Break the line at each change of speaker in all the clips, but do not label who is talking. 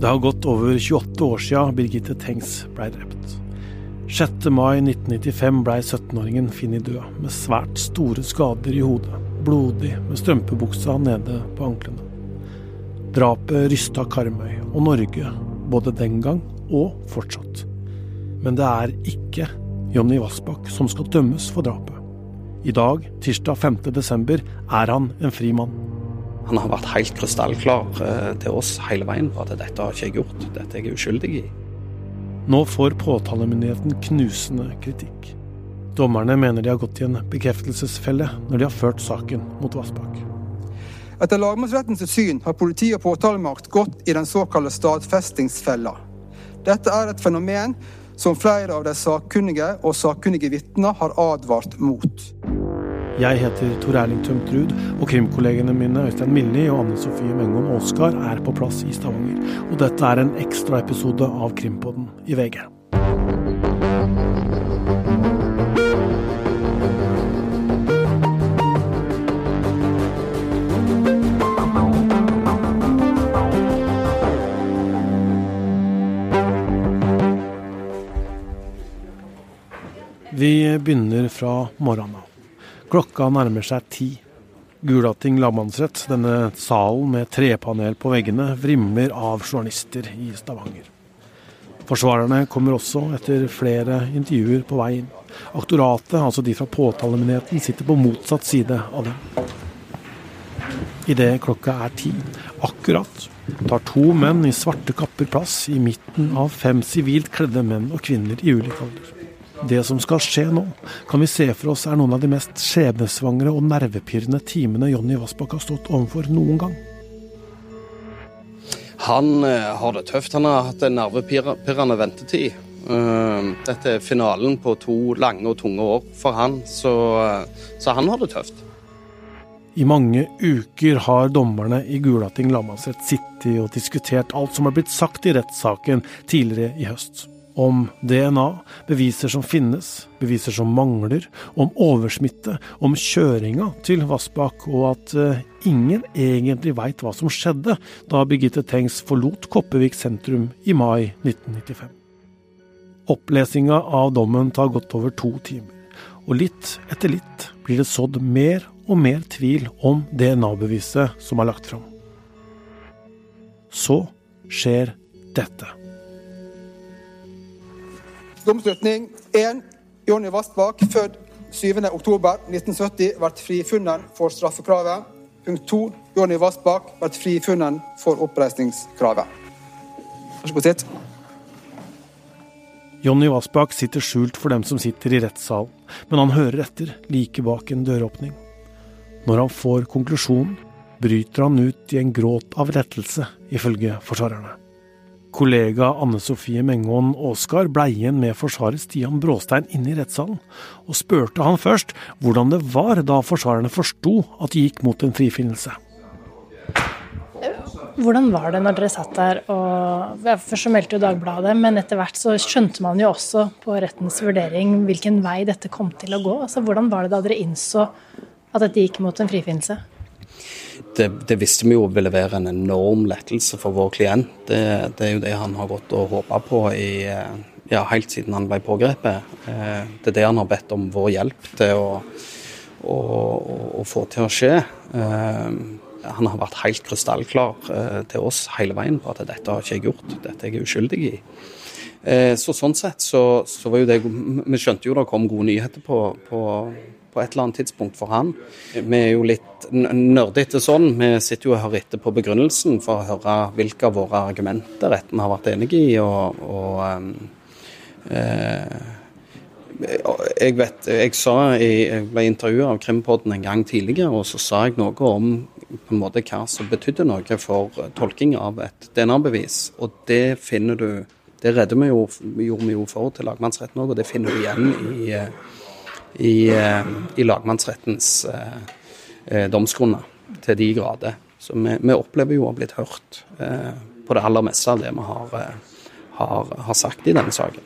Det har gått over 28 år siden Birgitte Tengs blei drept. 6. mai 1995 blei 17-åringen funnet død, med svært store skader i hodet. Blodig, med strømpebuksa nede på anklene. Drapet rysta Karmøy og Norge, både den gang og fortsatt. Men det er ikke Jonny Vassbakk som skal dømmes for drapet. I dag, tirsdag 5. desember, er han en fri mann.
Han har vært helt krystallklar eh, til oss hele veien på at dette har ikke jeg gjort, dette er jeg uskyldig i.
Nå får påtalemyndigheten knusende kritikk. Dommerne mener de har gått i en bekreftelsesfelle når de har ført saken mot Vassbakk.
Etter lagmannsrettens syn har politi og påtalemakt gått i den såkalte stadfestingsfella. Dette er et fenomen som flere av de sakkunnige og sakkunnige vitner har advart mot.
Jeg heter Tor Erling Tømtrud, og krimkollegene mine Øystein Milli og Anne Sofie Mengon Oskar er på plass i Stavanger. Og dette er en ekstraepisode av Krimpodden i VG. Vi begynner fra morgenen av. Klokka nærmer seg ti. Gulating lagmannsrett, denne salen med trepanel på veggene, vrimler av journalister i Stavanger. Forsvarerne kommer også etter flere intervjuer på vei inn. Aktoratet, altså de fra påtalemyndigheten, sitter på motsatt side av dem. Idet klokka er ti, akkurat, tar to menn i svarte kapper plass i midten av fem sivilt kledde menn og kvinner i ulik alder. Det som skal skje nå, kan vi se for oss er noen av de mest skjebnesvangre og nervepirrende timene Jonny Vassbakk har stått overfor noen gang.
Han eh, har det tøft. Han har hatt en nervepirrende ventetid. Uh, dette er finalen på to lange og tunge år for han, så, uh, så han har det tøft.
I mange uker har dommerne i Gulating lagmannsrett sittet og diskutert alt som har blitt sagt i rettssaken tidligere i høst. Om DNA, beviser som finnes, beviser som mangler, om oversmitte, om kjøringa til Vassbakk, og at uh, ingen egentlig veit hva som skjedde da Birgitte Tengs forlot Kopervik sentrum i mai 1995. Opplesinga av dommen tar godt over to timer, og litt etter litt blir det sådd mer og mer tvil om DNA-beviset som er lagt fram. Så skjer dette.
Domslutning 1. Jonny Vassbakk, født 7.10.1970, ble frifunnet for straffekravet. Punkt 2. Jonny Vassbakk ble frifunnet for oppreisningskravet. Vær så god, sitt.
Jonny Vassbakk sitter skjult for dem som sitter i rettssalen, men han hører etter like bak en døråpning. Når han får konklusjonen, bryter han ut i en gråt av lettelse, ifølge forsvarerne. Kollega Anne Sofie Mengon Aasgard ble igjen med forsvarer Stian Bråstein inne i rettssalen, og spurte han først hvordan det var da forsvarerne forsto at de gikk mot en frifinnelse.
Hvordan var det når dere satt der og Først så meldte jo Dagbladet, men etter hvert så skjønte man jo også på rettens vurdering hvilken vei dette kom til å gå. Altså Hvordan var det da dere innså at dette gikk mot en frifinnelse?
Det, det, visste vi jo ville være en enorm lettelse for vår klient. Det, det er jo det han har gått og håpa på i, ja, helt siden han ble pågrepet. Eh, det er det han har bedt om vår hjelp til å, å, å få til å skje. Eh, han har vært helt krystallklar eh, til oss hele veien på at dette har ikke jeg gjort, dette er jeg uskyldig i. Så Sånn sett så, så var jo det Vi skjønte jo det kom gode nyheter på, på på et eller annet tidspunkt for han. Vi er jo litt nerdete sånn. Vi sitter jo og hører etter på begrunnelsen for å høre hvilke av våre argumenter retten har vært enig i. og, og um, eh, jeg vet, jeg sa, jeg ble intervjua av Krimpodden en gang tidligere, og så sa jeg noe om på en måte hva som betydde noe for tolking av et DNA-bevis. Og det finner du Det redder vi jo, gjorde vi jo for til lagmannsretten òg, og det finner du igjen i i, eh, i lagmannsrettens eh, eh, domsgrunner til de grader. Så vi, vi, opplever jo å ha blitt hørt på det aller meste av det vi har, har, har sagt i denne saken.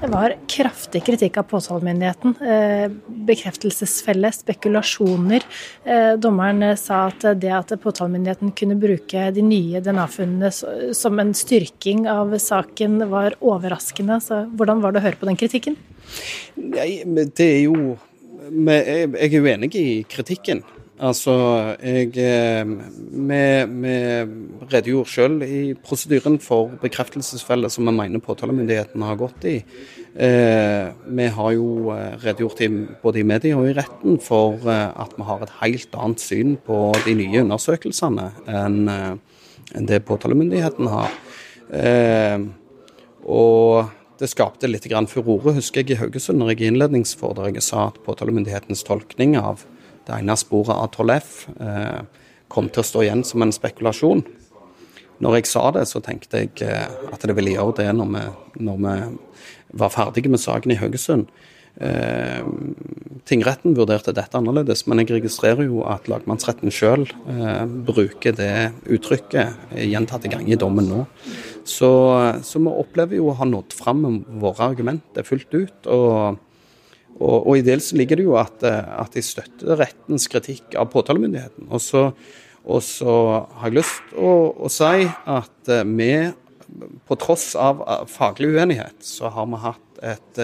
Det var kraftig kritikk av påtalemyndigheten. Eh, bekreftelsesfelle, spekulasjoner. Eh, dommeren eh, sa at det at påtalemyndigheten kunne bruke de nye DNA-funnene som en styrking av saken, var overraskende. Så hvordan var det å høre på den kritikken?
Nei, det er jo Jeg er uenig i kritikken. Altså, jeg Vi, vi redegjorde selv i prosedyren for bekreftelsesfelle som vi mener påtalemyndigheten har gått i. Eh, vi har jo eh, redegjort i, både i media og i retten for eh, at vi har et helt annet syn på de nye undersøkelsene enn eh, det påtalemyndigheten har. Eh, og det skapte litt furore, husker jeg, i Haugesund når jeg i innledningsforedraget sa at påtalemyndighetens tolkning av det ene sporet av 12F eh, kom til å stå igjen som en spekulasjon. Når jeg sa det, så tenkte jeg eh, at det ville gjøre det når vi, når vi var ferdige med saken i Haugesund. Eh, tingretten vurderte dette annerledes, men jeg registrerer jo at lagmannsretten sjøl eh, bruker det uttrykket gjentatte ganger i dommen nå. Så, så, vi opplever jo å ha nådd fram med våre argumenter fullt ut. og og, og, i dels ligger det jo at, eh, at de støtter rettens kritikk av påtalemyndigheten. Og så, og så har jeg lyst til å, å, si at eh, vi, på tross av eh, faglig uenighet, så har vi hatt et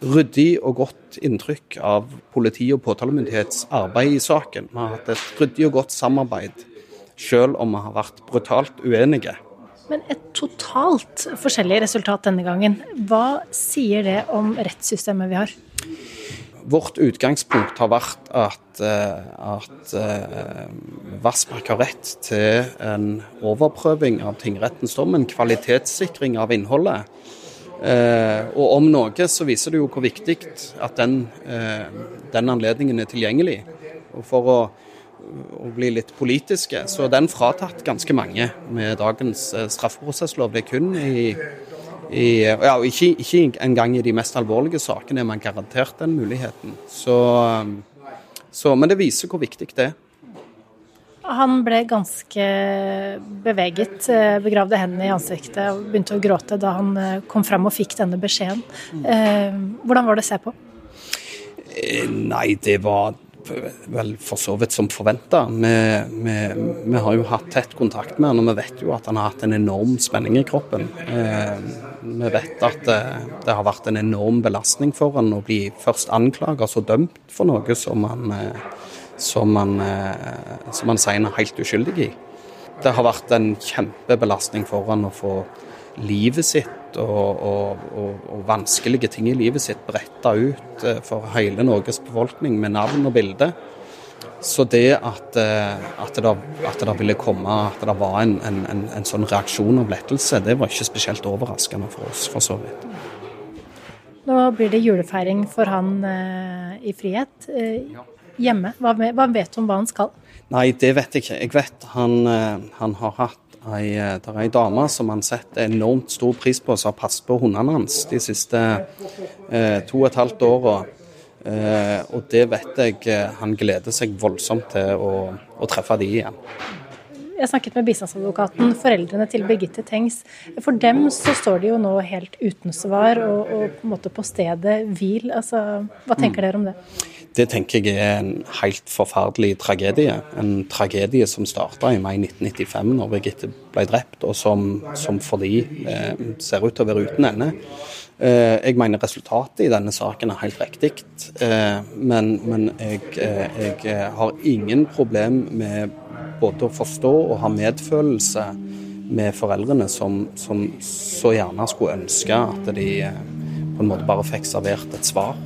ryddig og godt inntrykk av politi og påtalemyndighets arbeid i saken. Vi har hatt et ryddig og godt samarbeid, selv om vi har vært brutalt uenige.
Men et totalt forskjellig resultat denne gangen. Hva sier det om rettssystemet vi har?
Vårt utgangspunkt har vært at, eh, at uh, Vassmark har rett til en overprøving av tingrettens dom, en kvalitetssikring av innholdet. Uh, og om noe så viser det jo hvor viktig at den, den anledningen er tilgjengelig. Og for å, å, bli litt politiske, så er den fratatt ganske mange med dagens straffeprosesslov. Det er kun i i, ja, ikke, ikke, engang i de mest alvorlige sakene er man garantert den muligheten. Så, så, men det viser hvor viktig det er.
Han ble ganske beveget, eh, begravde hendene i ansiktet og begynte å gråte da han eh, kom fram og fikk denne beskjeden. Eh, hvordan var det å se på?
Nei, det var vel for så vidt som forventa. Vi, vi, vi, har jo hatt tett kontakt med han, og vi vet jo at han har hatt en enorm spenning i kroppen. Eh, vi vet at det, det, har vært en enorm belastning for han å bli først anklaget og så dømt for noe som han, eh, som han, eh, som han sier han er helt uskyldig i. Det har vært en kjempebelastning for han å få livet sitt og, og, og, og, vanskelige ting i livet sitt bretta ut eh, for hele Norges befolkning med navn og bilde. Så det at, eh, at, det, at det ville komme, at det var en, en, en, en, sånn reaksjon av lettelse, det var ikke spesielt overraskende for oss, for så vidt.
Nå blir det julefeiring for han eh, i frihet eh, hjemme. Hva, hva vet du om hva han skal?
Nei, det vet jeg ikke. Jeg vet han, eh, han har hatt ei, der det er ei dame som han setter enormt stor pris på, som har passet på hundene hans de siste eh, to og et halvt åra. Eh, og det vet jeg eh, han gleder seg voldsomt til å, å treffe de igjen.
Jeg snakket med bistandsadvokaten, foreldrene til Birgitte Tengs. For dem så står de jo nå helt uten svar og, og på en måte på stedet hvil. Altså, hva tenker mm. dere om det?
Det tenker jeg er en helt forferdelig tragedie. En tragedie som starta i mai 1995, når Birgitte ble drept, og som, som for de eh, ser ut til å være uten ende. Eh, jeg mener resultatet i denne saken er helt riktig, eh, men, men jeg, eh, jeg, har ingen problem med både å forstå og ha medfølelse med foreldrene som, som så gjerne skulle ønske at de eh, på en måte bare fikk servert et svar.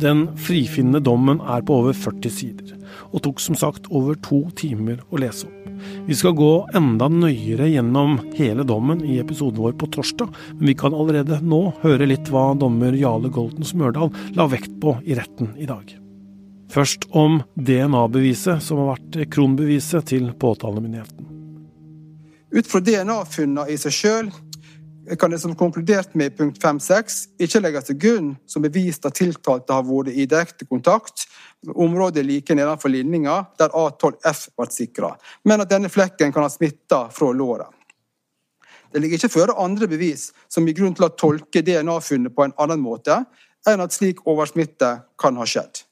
Den frifinnende dommen er på over 40 sider, og tok som sagt over to timer å lese opp. Vi skal gå enda nøyere gjennom hele dommen i episoden vår på torsdag, men vi kan allerede nå høre litt hva dommer Jale Golden Smørdal la vekt på i retten i dag. Først om DNA-beviset, som har vært kronbeviset til påtalemyndigheten.
Ut fra DNA-funnene i seg sjøl kan det som konkludert med punkt 5-6 ikke legges til grunn som bevis at tiltalte har vært i direkte kontakt med området like nedenfor linninga der A12F ble sikra, men at denne flekken kan ha smitta fra låret. Det ligger ikke føre andre bevis som gir grunn til å tolke DNA-funnet på en annen måte enn at slik oversmitte kan ha skjedd.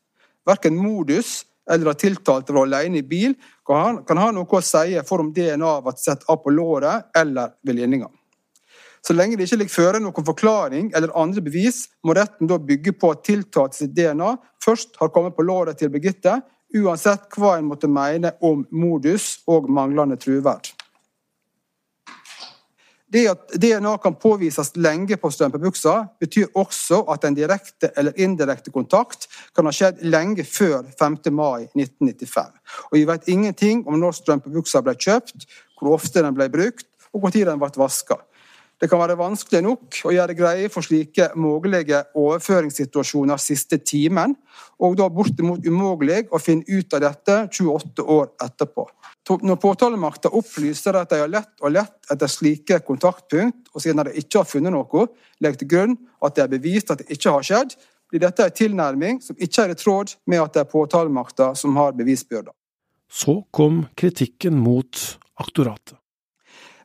Verken modus eller at tiltalte var alene i bil, kan ha noe å si for om DNA ble sett av på låret eller ved linninga. Så lenge det ikke ligger føre noen forklaring eller andre bevis, må retten da bygge på at tiltalte sitt DNA først har kommet på låret til Birgitte, uansett hva en måtte mene om modus og manglende truverd. Det at DNA kan påvises lenge på strømpebuksa, betyr også at en direkte eller indirekte kontakt kan ha skjedd lenge før 5. mai 1995. Og vi vet ingenting om når strømpebuksa ble kjøpt, hvor ofte den ble brukt, og når den ble vaska. Det kan være vanskelig nok å gjøre greie for slike mulige overføringssituasjoner siste timen, og da bortimot umulig å finne ut av dette 28 år etterpå. Når påtalemakta opplyser at de har lett og lett etter slike kontaktpunkt, og siden de ikke har funnet noe, legger til grunn at det er bevist at det ikke har skjedd, blir dette en tilnærming som ikke er i tråd med at det er påtalemakta som har bevisbyrda.
Så kom kritikken mot aktoratet.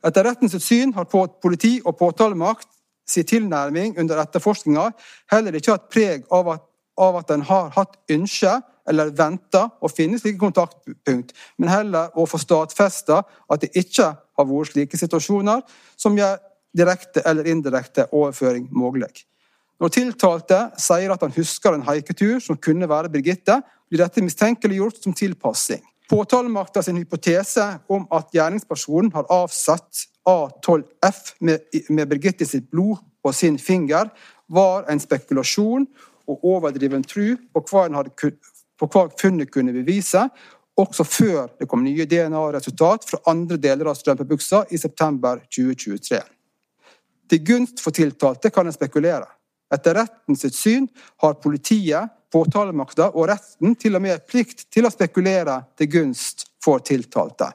Etter rettens syn har politi og påtalemakt sin tilnærming under etterforskninga heller ikke hatt preg av at, av at en har hatt ønske eller venta å finne slike kontaktpunkt, men heller å få stadfesta at det ikke har vært slike situasjoner som gjør direkte eller indirekte overføring mulig. Når tiltalte sier at han husker en haiketur som kunne være Birgitte, blir dette mistenkeliggjort som tilpassing. Påtalemakta sin hypotese om at gjerningspersonen har avsatt A12F med, med Birgitte sitt blod på sin finger, var en spekulasjon og overdriven tru på hva, hadde, på hva funnet kunne bevise, også før det kom nye DNA-resultat fra andre deler av strømpebuksa i september 2023. Til gunst for tiltalte kan en spekulere. Etter rettens syn har politiet påtalemakta og retten til og med plikt til å spekulere til gunst for tiltalte.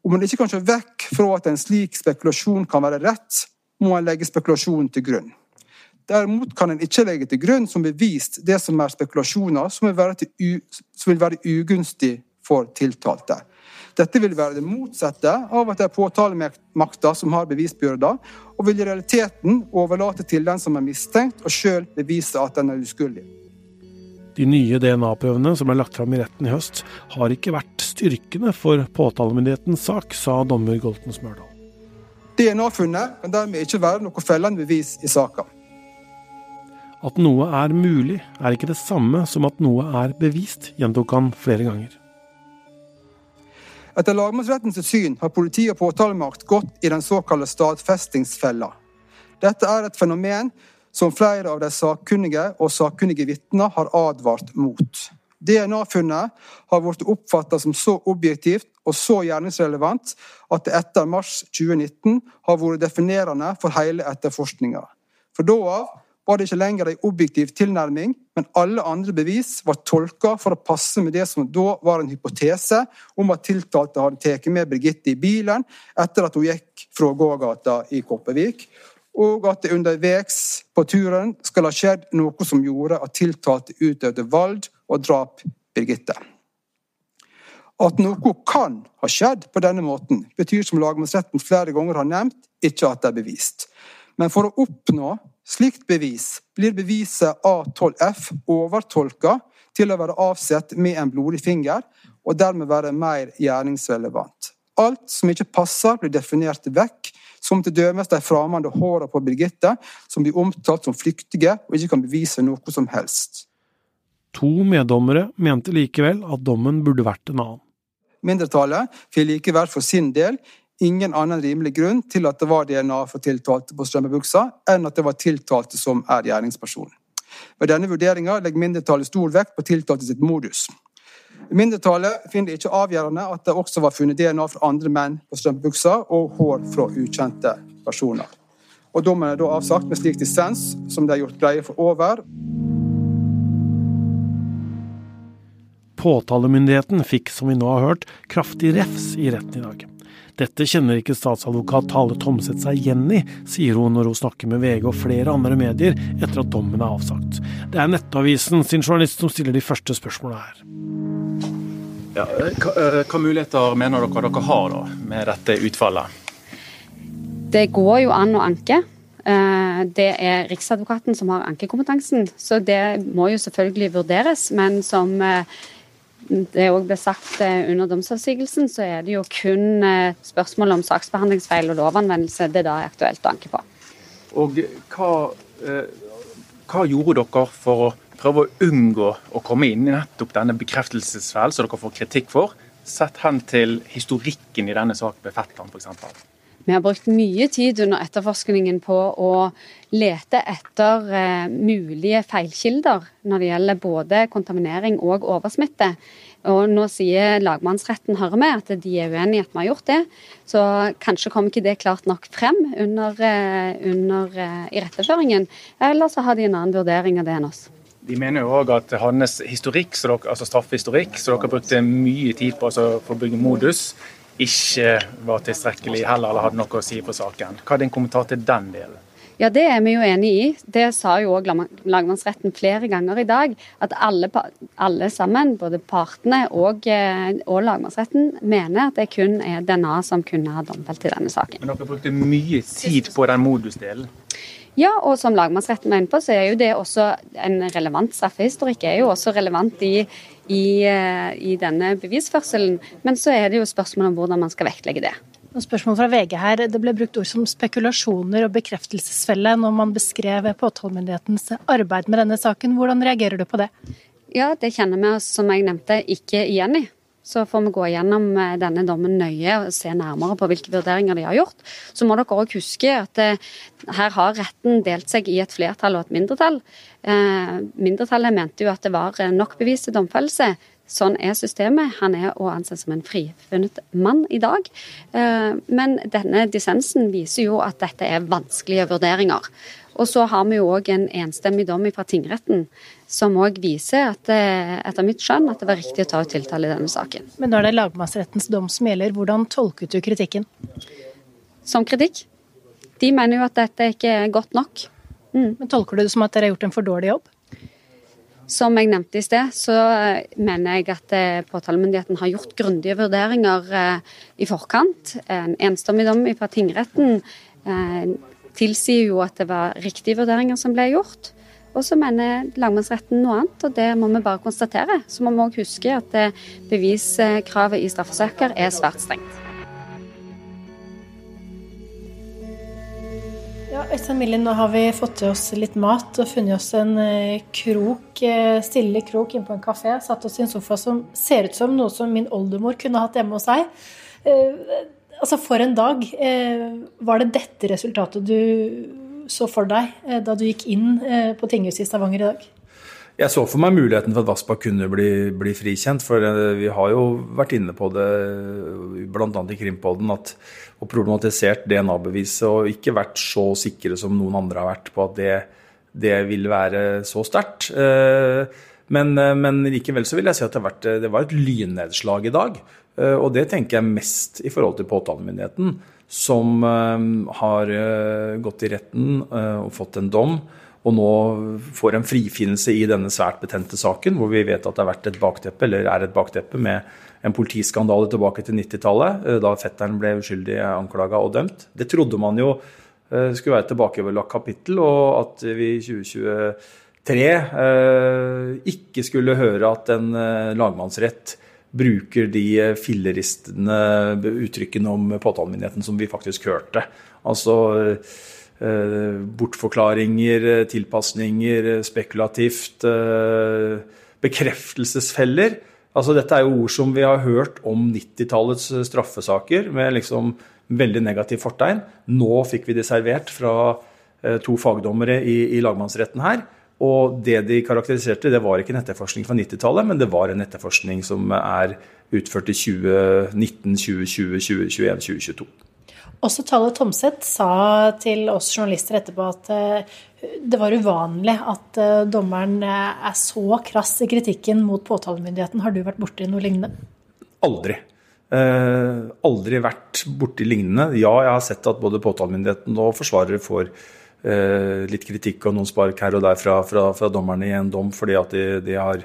Om man ikke kan se vekk fra at en slik spekulasjon kan være rett, må en legge spekulasjonen til grunn. Derimot kan en ikke legge til grunn som bevist det som er spekulasjoner som vil være, som vil være ugunstig for tiltalte. Dette vil være det motsatte av at det er påtalemakta som har bevisbyrda, og vil i realiteten overlate til den som er mistenkt, å sjøl bevise at den er uskyldig.
De nye DNA-prøvene som ble lagt fram i retten i høst, har ikke vært styrkende for påtalemyndighetens sak, sa dommer Golten Smørdal.
DNA-funnet kan dermed ikke være noe fellende bevis i saka.
At noe er mulig, er ikke det samme som at noe er bevist, gjentok han flere ganger.
Etter lagmannsrettens syn har politi og påtalemakt gått i den såkalte stadfestingsfella. Dette er et fenomen som flere av de sakkunnige og sakkunnige vitner har advart mot. DNA-funnet har blitt oppfatta som så objektivt og så gjerningsrelevant at det etter mars 2019 har vært definerende for hele etterforskninga. For da av var det ikke lenger en objektiv tilnærming, men alle andre bevis var tolka for å passe med det som da var en hypotese om at tiltalte hadde tatt med Birgitte i bilen etter at hun gikk fra gågata i Kopervik, og at det underveis på turen skal ha skjedd noe som gjorde at tiltalte utøvde vold og drap Birgitte. At noe kan ha skjedd på denne måten, betyr som lagmannsretten flere ganger har nevnt, ikke at det er bevist. Men for å oppnå slikt bevis blir beviset A12F overtolka til å være avsett med en blodig finger, og dermed være mer gjerningsrelevant. Alt som ikke passer, blir definert vekk som dømes de fremmede håra på Birgitte, som blir omtalt som flyktige og ikke kan bevise noe som helst.
To meddommere mente likevel at dommen burde vært en annen.
Mindretallet fikk likevel for sin del ingen annen rimelig grunn til at det var DNA for tiltalte på strømmebuksa, enn at det var tiltalte som er gjerningsperson. Ved denne vurderinga legger mindretallet stor vekt på tiltalte sitt modus. Mindretallet finner det ikke avgjørende at det også var funnet DNA fra andre menn på strømpebuksa og hår fra ukjente personer. Og Dommen er da avsagt med slik dissens som det er gjort greie for over.
Påtalemyndigheten fikk, som vi nå har hørt, kraftig refs i retten i dag. Dette kjenner ikke statsadvokat Tale Tomseth seg igjen i, sier hun når hun snakker med VG og flere andre medier etter at dommen er avsagt. Det er Nettavisen sin journalist som stiller de første spørsmålene her.
Ja, hva, eh, hva, muligheter mener dere dere har da, med dette utfallet?
Det går jo an å anke. Eh, det er Riksadvokaten som har ankekompetansen, så det må jo selvfølgelig vurderes. Men som eh, det òg ble sagt under domsavsigelsen, så er det jo kun spørsmål om saksbehandlingsfeil og lovanvendelse det da er aktuelt å anke på.
Og hva, hva gjorde dere for å prøve å unngå å komme inn i nettopp denne bekreftelsesfellen som dere får kritikk for, sett hen til historikken i denne saken med Fetland f.eks.?
Vi har brukt mye tid under etterforskningen på å lete etter eh, mulige feilkilder når det gjelder både kontaminering og oversmitte. Og nå sier lagmannsretten hører med at de er uenig i at vi har gjort det. Så kanskje kom ikke det klart nok frem under, eh, under eh, iretteføringen. Eller så har de en annen vurdering av det enn oss.
De mener jo òg at hans historikk, altså straffehistorikk, som dere brukte mye tid på altså for å bygge modus, ikke var tilstrekkelig heller, eller hadde noe å si på saken. Hva er din kommentar til den delen?
Ja, Det er vi jo enig i. Det sa jo òg lagmannsretten flere ganger i dag. At alle, alle sammen, både partene og, eh, og, lagmannsretten, mener at det kun er DNA som kunne ha domfelt i denne saken.
Men dere brukte mye tid på den modusdelen?
Ja, og som lagmannsretten var inne på, så er jo det også en relevant straffehistorikk. er jo også relevant i, i, eh, i denne bevisførselen. Men så er det jo spørsmål om hvordan man skal vektlegge det.
Noen spørsmål fra VG her. Det ble brukt ord som spekulasjoner og bekreftelsesfelle når man beskrev påtalemyndighetens arbeid med denne saken. Hvordan reagerer du på det?
Ja, det kjenner vi oss, som jeg nevnte, ikke igjen i. Så får vi gå gjennom eh, denne dommen nøye og se nærmere på hvilke vurderinger de har gjort. Så må dere òg huske at eh, her har retten delt seg i et flertall og et mindretall. Eh, mindretallet mente jo at det var nok bevis til domfellelse. Sånn er systemet. Han er å anse som en frifunnet mann i dag. Men denne dissensen viser jo at dette er vanskelige vurderinger. Og så har vi jo òg en enstemmig dom fra tingretten som òg viser at eh, etter mitt skjønn at det var riktig å ta ut tiltale i denne saken.
Men nå er det lagmannsrettens dom som gjelder. Hvordan tolket du kritikken?
Som kritikk. De mener jo at dette ikke er godt nok.
Mm. Men Tolker du det som at dere har gjort en for dårlig jobb?
Som jeg nevnte i sted, så eh, mener jeg at eh, påtalemyndigheten har gjort grundige vurderinger i forkant. En enstemmig dom fra tingretten tilsier jo at det var riktige vurderinger som ble gjort. Og så mener lagmannsretten noe annet, og det må vi bare konstatere. Så må vi òg huske at eh, beviskravet i straffesaker er svært strengt.
Øystein Millen, nå har vi fått til oss litt mat og funnet oss en eh, krok, eh, stille krok innpå en kafé. Satt oss i en sofa som ser ut som noe som min oldemor kunne hatt hjemme hos seg. Altså, for en dag. Eh, var det dette resultatet du så for deg eh, da du gikk inn eh, på tinghuset i Stavanger i dag?
Jeg så for meg muligheten for at Vassbakk kunne bli, bli, frikjent. For vi har jo vært inne på det bl.a. i Krimpodden at, og problematisert DNA-beviset og ikke vært så sikre som noen andre har vært på at det, det vil være så sterkt. Men, men, likevel så vil jeg si at det, vært, det var et lynnedslag i dag. Eh, og det tenker jeg mest i forhold til påtalemyndigheten, som eh, har eh, gått i retten og fått en dom. Og nå får en frifinnelse i denne svært betente saken, hvor vi vet at det har vært et bakteppe, eller er et bakteppe med en politiskandale tilbake til 90-tallet, da fetteren ble uskyldig anklaga og dømt. Det trodde man jo skulle være et tilbakelagt kapittel, og at vi i 2023 ikke skulle høre at en lagmannsrett bruker de filleristende uttrykkene om påtalemyndigheten som vi faktisk hørte. Altså eh, bortforklaringer, tilpasninger, spekulativt, eh, bekreftelsesfeller. Altså Dette er jo ord som vi har hørt om 90-tallets straffesaker med liksom veldig negativ fortegn. Nå fikk vi det servert fra eh, to fagdommere i, i lagmannsretten her. Og det de karakteriserte, det var ikke en etterforskning fra 90-tallet, men det var en etterforskning som er utført i 2019, 2020, 2021, 2022.
Også Tale Tomseth sa til oss journalister etterpå at eh, det var uvanlig at eh, dommeren eh, er så krass i kritikken mot påtalemyndigheten. Har du vært borti noe lignende?
Aldri. Eh, aldri vært borti lignende. Ja, jeg har sett at både påtalemyndigheten og forsvarere får eh, litt kritikk og noen spark her og der fra, fra, fra dommerne i en dom fordi at de, de, har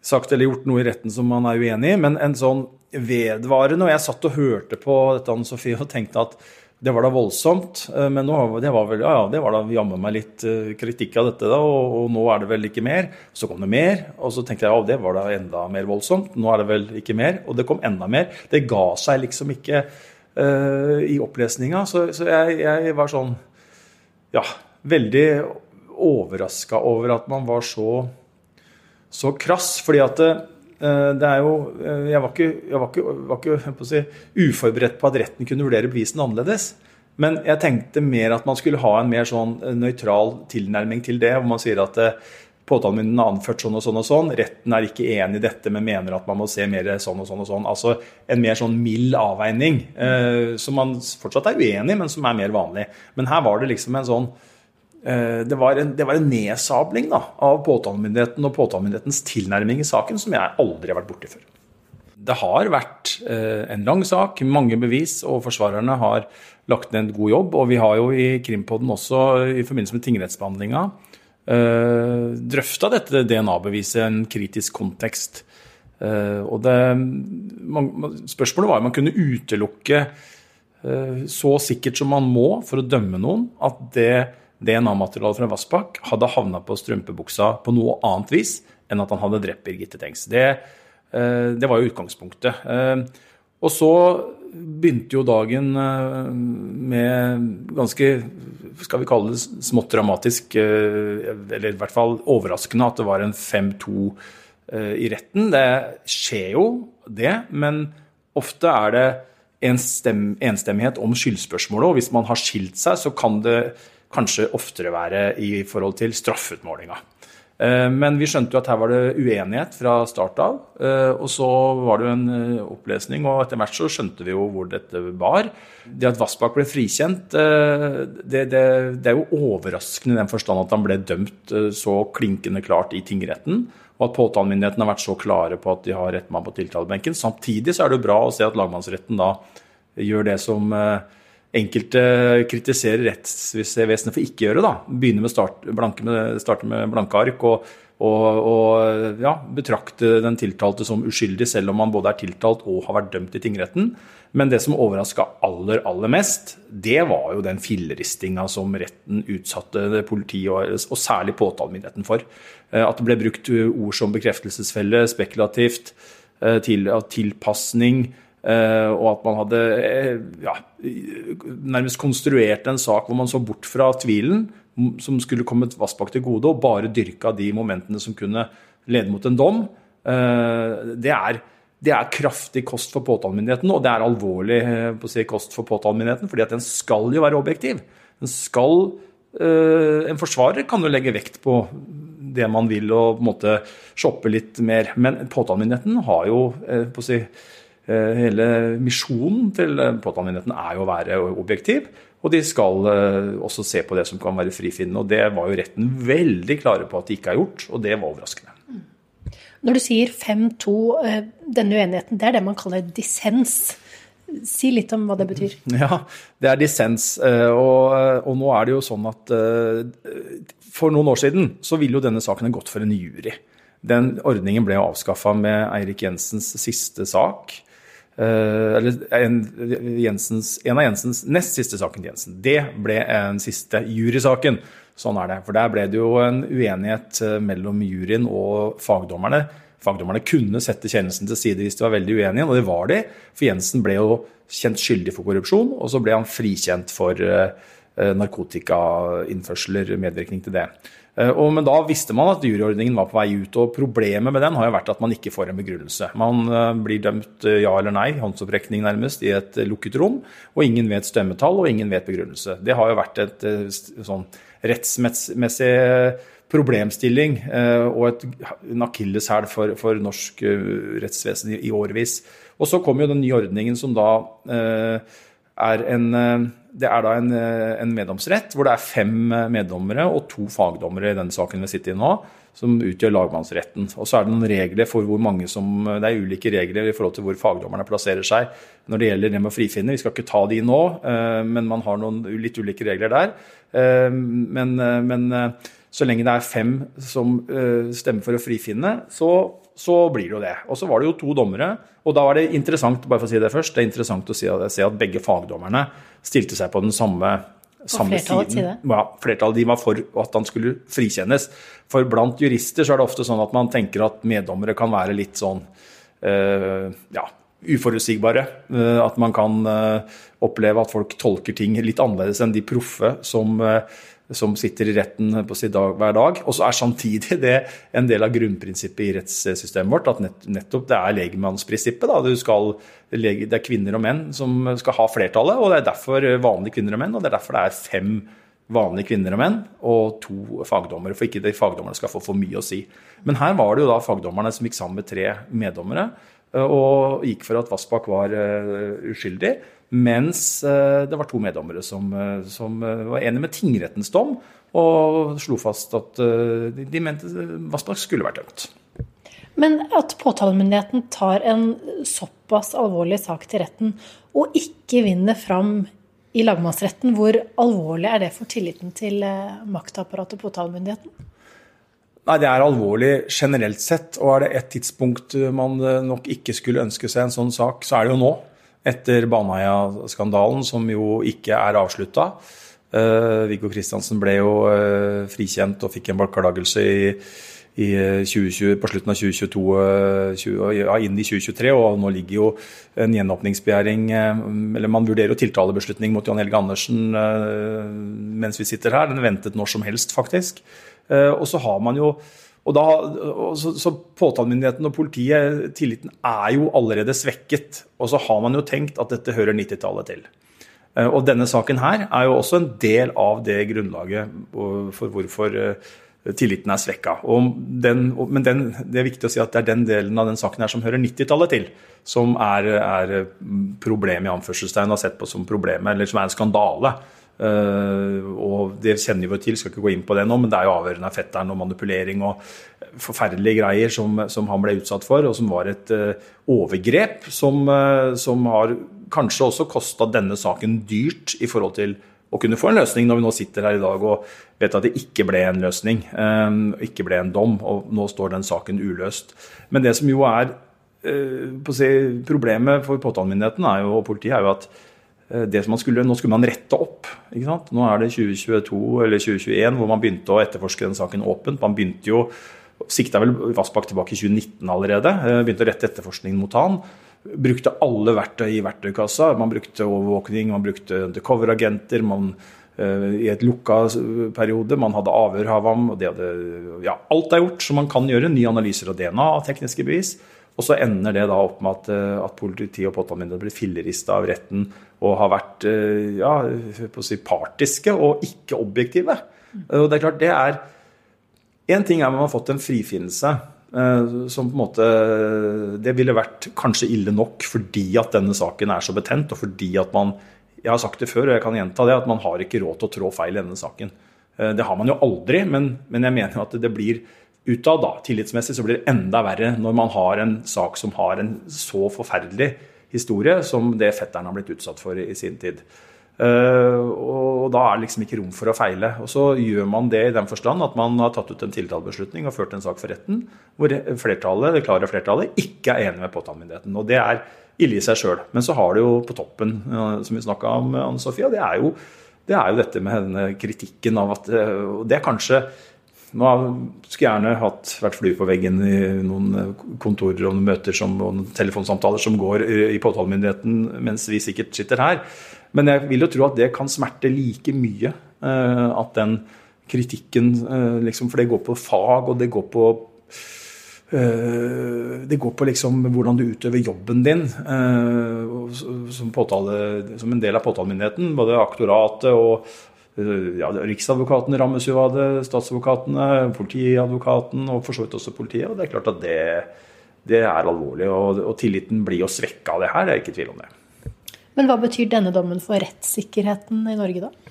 sagt eller gjort noe i retten som man er uenig i. Men en sånn vedvarende Og jeg satt og hørte på dette, Anne Sofie, og tenkte at det var da voldsomt. Men nå, det var vel, ja, ja, det var da jammen meg litt kritikk av dette, da, og, og, nå er det vel ikke mer. Så kom det mer, og så tenkte jeg ja, det var da enda mer voldsomt. Nå er det vel ikke mer, og det kom enda mer. Det ga seg liksom ikke uh, i opplesninga, så, så jeg, jeg, var sånn ja, veldig overraska over at man var så, så krass. fordi at det, eh, er jo eh, Jeg var ikke, jeg var ikke, var ikke på si, uforberedt på at retten kunne vurdere bevisene annerledes. Men jeg tenkte mer at man skulle ha en mer sånn eh, nøytral tilnærming til det. Hvor man sier at påtalemyndigheten har anført sånn og sånn og sånn. Retten er ikke enig i dette, men mener at man må se mer sånn og sånn og sånn. Altså en mer sånn mild avveining. Som man fortsatt er uenig i, men som er mer vanlig. Men her var det liksom en sånn det var, en, det var en nedsabling da, av påtalemyndigheten og påtalemyndighetens tilnærming i saken som jeg aldri har vært borti før. Det har vært eh, en lang sak, mange bevis, og forsvarerne har lagt ned en god jobb. Og vi har jo i Krimpodden også i forbindelse med tingrettsbehandlinga eh, drøfta dette DNA-beviset i en kritisk kontekst. Og det, spørsmålet var om man kunne utelukke så sikkert som man må for å dømme noen, at det DNA-materialet fra Vassbakk hadde havna på strømpebuksa på noe annet vis enn at han hadde drept Birgitte Tengs. Det, eh, det var jo utgangspunktet. Eh, og så begynte jo dagen eh, med ganske skal vi kalle det smått dramatisk, eller i hvert fall overraskende, at det var en 5-2 i retten. Det skjer jo, det, men ofte er det enstemmighet om skyldspørsmålet. Og hvis man har skilt seg, så kan det kanskje oftere være i forhold til straffeutmålinga. Eh, men vi skjønte jo at her var det uenighet fra start av. Eh, og så var det jo en eh, opplesning, og etter hvert så skjønte vi jo hvor dette var. Det at Vassbakk ble frikjent, det, det, det er jo overraskende i den forstand at han ble dømt så klinkende klart i tingretten. Og at påtalemyndigheten har vært så klare på at de har rett mann på tiltalebenken. Samtidig så er det jo bra å se at lagmannsretten da gjør det som enkelte kritiserer rettsvesenet for ikke å gjøre. da, Begynne med, start, blanke med, starte med blanke ark og, og, og ja, betrakte den tiltalte som uskyldig, selv om man både er tiltalt og har vært dømt i tingretten. Men det som overraska aller, aller mest, det var jo den filleristinga som retten utsatte politiet og, og særlig påtalemyndigheten for. Eh, at det ble brukt ord som bekreftelsesfelle, spekulativt, eh, til, tilpasning og at man hadde eh, ja, nærmest konstruert en sak hvor man så bort fra tvilen som skulle kommet Vassbakk til gode, og bare dyrka de momentene som kunne lede mot en dom. Eh, det er, det er kraftig kost for påtalemyndigheten, og det er alvorlig på å si, kost for påtalemyndigheten, fordi at den skal jo være objektiv. Den skal, en forsvarer kan jo legge vekt på det man vil, og på en måte shoppe litt mer. Men påtalemyndigheten har jo på å si, Eh, hele misjonen til eh, påtalemyndigheten er jo å være objektiv. Og de skal eh, også se på det som kan være frifinnende. Og det var jo retten veldig klare på at de ikke har gjort, og det var overraskende.
Når du sier 5-2, denne uenigheten, det er det man kaller dissens. Si litt om hva det betyr.
Ja, det er dissens. Og, og nå er det jo sånn at for noen år siden så ville jo denne saken gått for en jury. Den ordningen ble avskaffa med Eirik Jensens siste sak. Eh, eller en, Jensens, en, av Jensens nest siste saken til Jensen. Det ble en siste jurysaken. Sånn er det. For der ble det jo en uenighet eh, mellom juryen og fagdommerne. Fagdommerne kunne sette kjennelsen til side hvis de var veldig uenige, og det var de. For Jensen ble jo kjent skyldig for korrupsjon, og så ble han frikjent for uh, narkotikainnførsler, medvirkning til det. Eh, og, men da visste man at juryordningen var på vei ut. og Problemet med den har jo vært at man ikke får en begrunnelse. Man eh, blir dømt eh, ja eller nei, håndsopprekning nærmest, i et lukket rom. Og ingen vet stemmetall, og ingen vet begrunnelse. Det har jo vært et sånn rettsmessig problemstilling og et, en akilleshæl for, for, norsk rettsvesen i, i årevis. Og så kom jo den nye ordningen som da er en det er da en, en, meddomsrett hvor det er fem meddommere og to fagdommere i denne saken vi sitter i nå, som utgjør lagmannsretten. Og så er det noen regler for hvor mange som Det er ulike regler i forhold til hvor fagdommerne plasserer seg når det gjelder det med å frifinne. Vi skal ikke ta de nå, eh, men man har noen litt ulike regler der. Eh, men, men eh, så lenge det er fem som stemmer for å frifinne, så, så blir det jo det. Og så var det jo to dommere, og da var det interessant bare for å si det først, det er interessant å se at begge fagdommerne stilte seg på den samme samme
flertallet siden.
Ja, flertallet de var for at han skulle frikjennes. For blant jurister så er det ofte sånn at man tenker at meddommere kan være litt sånn uh, ja, uforutsigbare. Uh, at man kan uh, oppleve at folk tolker ting litt annerledes enn de proffe som som sitter i retten på sin dag hver dag. Og så er samtidig det en del av grunnprinsippet i rettssystemet vårt, at nettopp det er legmannsprinsippet. det er kvinner og menn som skal ha flertallet, og det er derfor vanlige kvinner og menn, og det er derfor det er fem vanlige kvinner og menn og to fagdommere, for ikke de fagdommerne skal få for mye å si. Men her var det jo da fagdommerne som gikk sammen med tre meddommere og gikk for at Vassbakk var uh, uskyldig. Mens uh, det var to meddommere som, som var enige med tingrettens dom og slo fast at de mente Vassbakk skulle vært dømt.
Men at påtalemyndigheten tar en såpass alvorlig sak til retten og ikke vinner fram i lagmannsretten, hvor alvorlig er det for tilliten til maktapparatet og påtalemyndigheten?
Nei, Det er alvorlig generelt sett. Og er det et tidspunkt man eh, nok ikke skulle ønske seg en sånn sak, så er det jo nå. Etter Baneheia-skandalen, som jo ikke er avslutta. Uh, Viggo Kristiansen ble jo uh, frikjent og fikk en beklagelse i, i 2020, på slutten av 2022, uh, 20, ja, inn i 2023. Og nå ligger jo en gjenåpningsbegjæring Eller man vurderer jo tiltalebeslutning mot Jan Helge Andersen mens vi sitter her. Den ventet når som helst, faktisk. Eh, og så har man jo og da, så, så Påtalemyndigheten og politiet, tilliten er jo allerede svekket. Og så har man jo tenkt at dette hører 90-tallet til. Eh, og denne saken her er jo også en del av det grunnlaget for hvorfor eh, tilliten er svekka. Den, men den, det er viktig å si at det er den delen av den saken her som hører 90-tallet til, som er, er problemet i anførselstegn, og sett på som problemet, eller som er en skandale. Uh, og det kjenner vi til, skal ikke gå inn på det nå, men det er jo avhørende av fetteren og manipulering og forferdelige greier som, som han ble utsatt for, og som var et uh, overgrep som, uh, som, har kanskje også kosta denne saken dyrt i forhold til å kunne få en løsning, når vi nå sitter her i dag og vet at det ikke ble en løsning, ikke ble en dom, og nå står den saken uløst. Men det som jo er si, problemet for påtalemyndigheten og politiet, er jo at Eh, det som man skulle, Nå skulle man rette opp. ikke sant? Nå er det 2022 eller 2021 hvor man begynte å etterforske den saken åpent. Man begynte jo, Sikta vel Vassbakk tilbake i 2019 allerede. Eh, begynte å rette etterforskningen mot han. Brukte alle verktøy i verktøykassa. Man brukte overvåkning, man brukte undercover-agenter. eh, i et lukka periode. Man hadde avhør av ham. og det hadde, ja, Alt er gjort som man kan gjøre. Nye analyser av DNA tekniske bevis. Og så ender det da opp med at, eh, at politi og påtalemyndighet blir fillerista av retten og har vært ja, på å si partiske og ikke objektive. Og det er klart, det er Én ting er at man har fått en frifinnelse. Eh, som på en måte Det ville vært kanskje ille nok fordi at denne saken er så betent, og fordi at man Jeg har sagt det før, og jeg kan gjenta det, at man har ikke råd til å trå feil i denne saken. Det har man jo aldri, men, men jeg mener at det blir utad, da, tillitsmessig, så blir det enda verre når man har en sak som har en så forferdelig historie som det fetteren har blitt utsatt for i, sin tid. Uh, og da er det liksom ikke rom for å feile. Og så gjør man det i den forstand at man har tatt ut en tiltalebeslutning og ført en sak for retten hvor flertallet, det klare flertallet ikke er enig med påtalemyndigheten. Og det er ille i seg sjøl. Men så har det jo på toppen, som vi snakka om, Anne Sofia, det er, jo, det er jo dette med denne kritikken av at uh, Det er kanskje nå skulle jeg gjerne hatt, vært flue på veggen i noen eh, kontorer og noen møter som, og noen telefonsamtaler som går i påtalemyndigheten mens vi sikkert sitter her. Men jeg vil jo tro at det kan smerte like mye. Eh, at den kritikken eh, liksom, For det går på fag, og det går på det går på liksom hvordan du utøver jobben din som, påtale, som en del av påtalemyndigheten. Både aktoratet og ja, Riksadvokaten rammes jo av det, statsadvokatene, politiadvokaten og for så vidt også politiet. og Det er klart at det, det er alvorlig. Og, og, tilliten blir jo svekka av det her, det er ikke tvil om det.
Men hva betyr denne dommen for rettssikkerheten i Norge, da?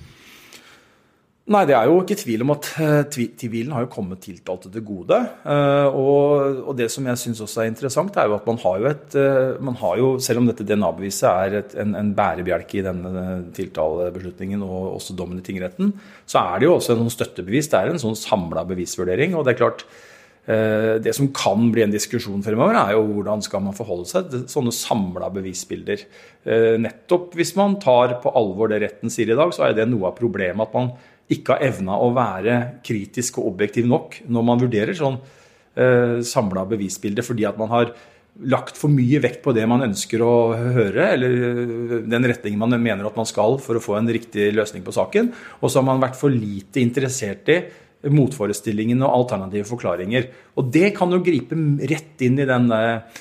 Nei, det er jo ikke tvil om at uh, tvilen har jo kommet tiltalte til gode. Uh, og, og, det som jeg syns også er interessant, er jo at man har jo et uh, man har jo, Selv om dette DNA-beviset er et, en, en, bærebjelke i denne tiltalebeslutningen og også dommen i tingretten, så er det jo også en sånn støttebevis. Det er en sånn samla bevisvurdering. Og det er klart, Det som kan bli en diskusjon fremover, er jo hvordan skal man forholde seg til sånne samla bevisbilder. Nettopp hvis man tar på alvor det retten sier i dag, så er det noe av problemet at man ikke har evna å være kritisk og objektiv nok når man vurderer sånn samla bevisbilde, fordi at man har lagt for mye vekt på det man ønsker å høre, eller den retningen man mener at man skal for å få en riktig løsning på saken. Og så har man vært for lite interessert i motforestillingene og alternative forklaringer. Og det kan jo gripe rett inn i den uh,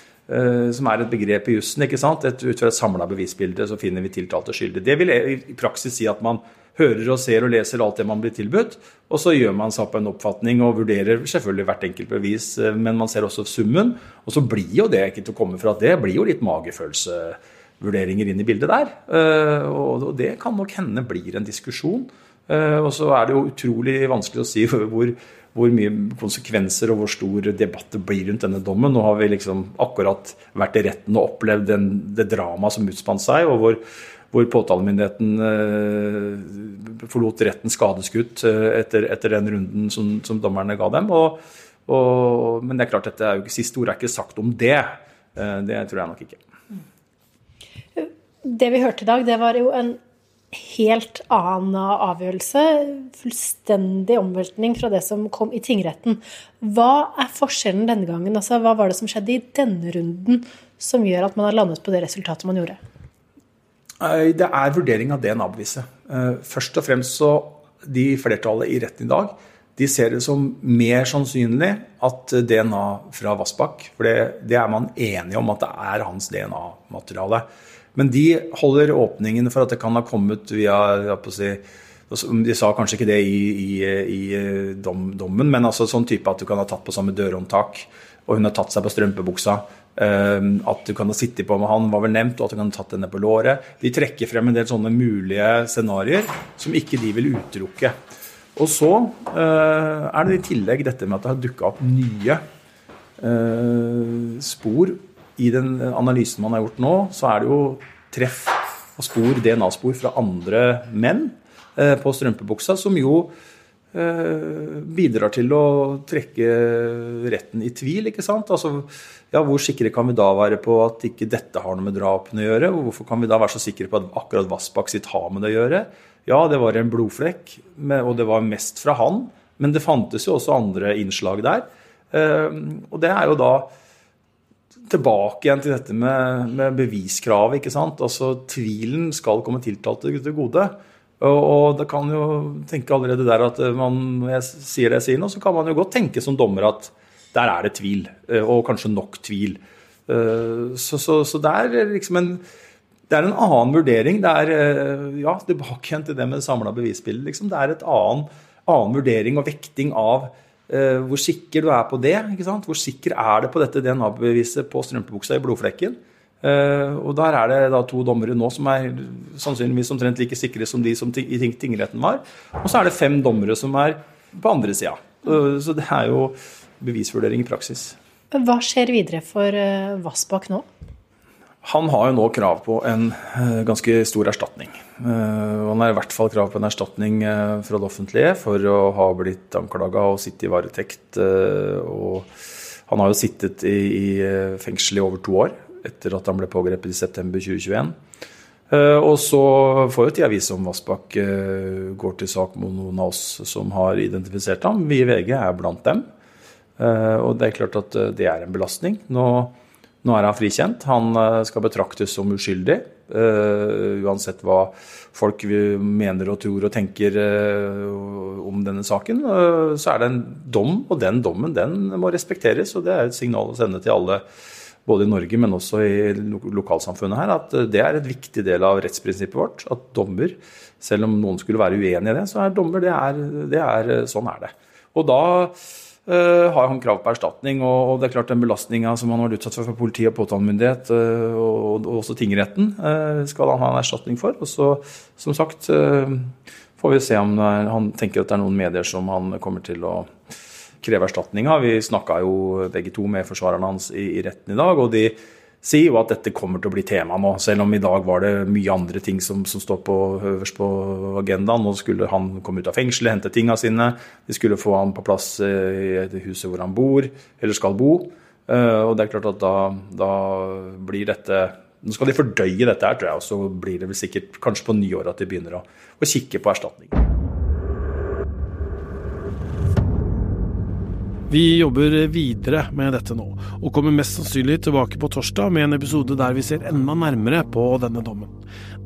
som er et begrep i jussen. Ut fra et samla bevisbilde så finner vi tiltalte skyldig. Det vil i praksis si at man hører og ser og leser alt det man blir tilbudt. Og så gjør man seg opp en oppfatning og vurderer selvfølgelig hvert enkelt bevis, eh, men man ser også summen. Og så blir jo det ikke til å komme fra det blir jo litt magefølelsevurderinger inn i bildet der. Eh, og det kan nok hende blir en diskusjon. Eh, og så er det jo utrolig vanskelig å si hvor, hvor mye konsekvenser og hvor stor debatt det blir rundt denne dommen. Nå har vi liksom akkurat vært i retten og opplevd den, det dramaet som utspant seg, og hvor hvor påtalemyndigheten eh, forlot retten skadeskutt eh, etter, etter, den runden som, som dommerne ga dem. Og, og, men det er klart, dette er jo ikke siste ord er ikke sagt om det. Eh, det tror jeg nok ikke.
Det vi hørte i dag, det var jo en helt annen avgjørelse. Fullstendig omveltning fra det som kom i tingretten. Hva er forskjellen denne gangen? Altså, hva var det som skjedde i denne runden som gjør at man har landet på det resultatet man gjorde?
Eh, det er vurdering av DNA-beviset. Eh, først og fremst så de flertallet i retten i dag de ser det som mer sannsynlig at DNA fra Vassbakk For det, det er man enige om at det er hans DNA-materiale. Men de holder åpningen for at det kan ha kommet via si, De sa kanskje ikke det i, i, i eh, dom, dommen, men altså sånn type at du kan ha tatt på samme dørhåndtak, og hun har tatt seg på strømpebuksa. Ehm, at du kan ha sittet på med han, var vel nevnt, og at du kan ha tatt henne på låret. De trekker frem en del sånne mulige scenarioer som ikke de vil utelukke. Og så eh, er det i tillegg dette med at det har dukka opp nye eh, spor. I den analysen man har gjort nå, så er det jo treff og spor, DNA-spor fra andre menn eh, på strømpebuksa, som jo bidrar til å trekke retten i tvil. ikke sant? Altså, ja, Hvor sikre kan vi da være på at ikke dette har noe med drapene å gjøre? Hvorfor kan vi da være så sikre på at akkurat Vassbakk sitt har med det å gjøre? Ja, det var en blodflekk, og det var mest fra han. Men det fantes jo også andre innslag der. Ehm, og det er jo da tilbake igjen til dette med, med beviskravet. ikke sant? Altså, Tvilen skal komme tiltalte til gode. Og, og det kan jo tenke allerede der at man, når jeg sier det jeg sier nå, så kan man jo godt tenke som dommer at der er det tvil. Eh, og kanskje nok tvil. Eh, så, så, så det er liksom en det er en annen vurdering. Det er eh, ja, tilbake igjen til det med det samla bevisbildet. Liksom. Det er et annen, annen, vurdering og vekting av uh, hvor sikker du er på det. Hvor sikker er det på dette DNA-beviset på strømpebuksa i blodflekken? Uh, og Der er det da to dommere nå som er sannsynligvis omtrent like sikre som de som i ting, tingretten var. Og så er det fem dommere som er på andre sida. Uh, så det er jo bevisvurdering i praksis.
Hva skjer videre for eh, Vassbakk nå?
Han har jo nå krav på en eh, ganske stor erstatning. Eh, han har i hvert fall krav på en erstatning fra det offentlige for å ha blitt anklaga og sitte i varetekt. Han har jo sittet i fengsel i over to år etter at han ble pågrepet i september 2021. Og så får jo tida vise om Vassbakk går til sak mot noen av oss som har identifisert ham. Vi i VG er blant dem. Eh, og det er klart at eh, det er en belastning. Nå, nå er han frikjent. Han eh, skal betraktes som uskyldig. uansett hva folk mener og tror og tenker om denne saken. så er det en dom, og den dommen den må respekteres. Og det er et signal å sende til alle både i Norge, men også i lokalsamfunnet her, at det er et viktig del av rettsprinsippet vårt. At dommer, selv om noen skulle være uenig i det, så er dommer det er, det er Sånn er det. Og da har han krav på erstatning. Og, det er klart den belastninga som han har vært utsatt for fra politi og påtalemyndighet, uh, og, og, også tingretten, uh, skal han ha en erstatning for. Og så, som sagt, får vi se om er, han tenker at det er noen medier som han kommer til å kreve erstatning av. Vi snakka jo begge to med forsvarerne hans i, i retten i dag, og de si, og at dette kommer til å bli tema nå. Selv om i dag var det mye andre ting som, som står på, øverst på agendaen. Nå skulle han komme ut av fengselet, hente tinga sine. De skulle få han på plass i det huset hvor han bor, eller skal bo. Og det er klart at da, da blir dette nå skal de fordøye dette, her, tror jeg, og så blir det vel sikkert kanskje på nyåret at de begynner å, å kikke på erstatning.
Vi jobber videre med dette nå, og kommer mest sannsynlig tilbake på torsdag med en episode der vi ser enda nærmere på denne dommen.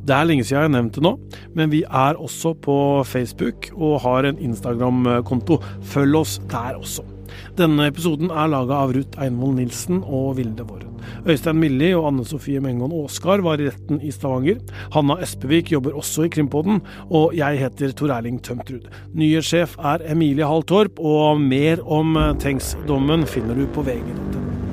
Det er lenge siden jeg har nevnt det nå, men vi er også på Facebook og har en Instagram-konto. Følg oss der også. Denne episoden er laga av Ruth Einvoll Nilsen og Vilde Våren. Øystein Milli og Anne Sofie Mengon Aasgard var i retten i Stavanger. Hanna Espevik jobber også i Krimpodden, og jeg heter Tor Erling Tømtrud. Nye sjef er Emilie Hall Torp, og mer om Tengs-dommen finner du på vg.no.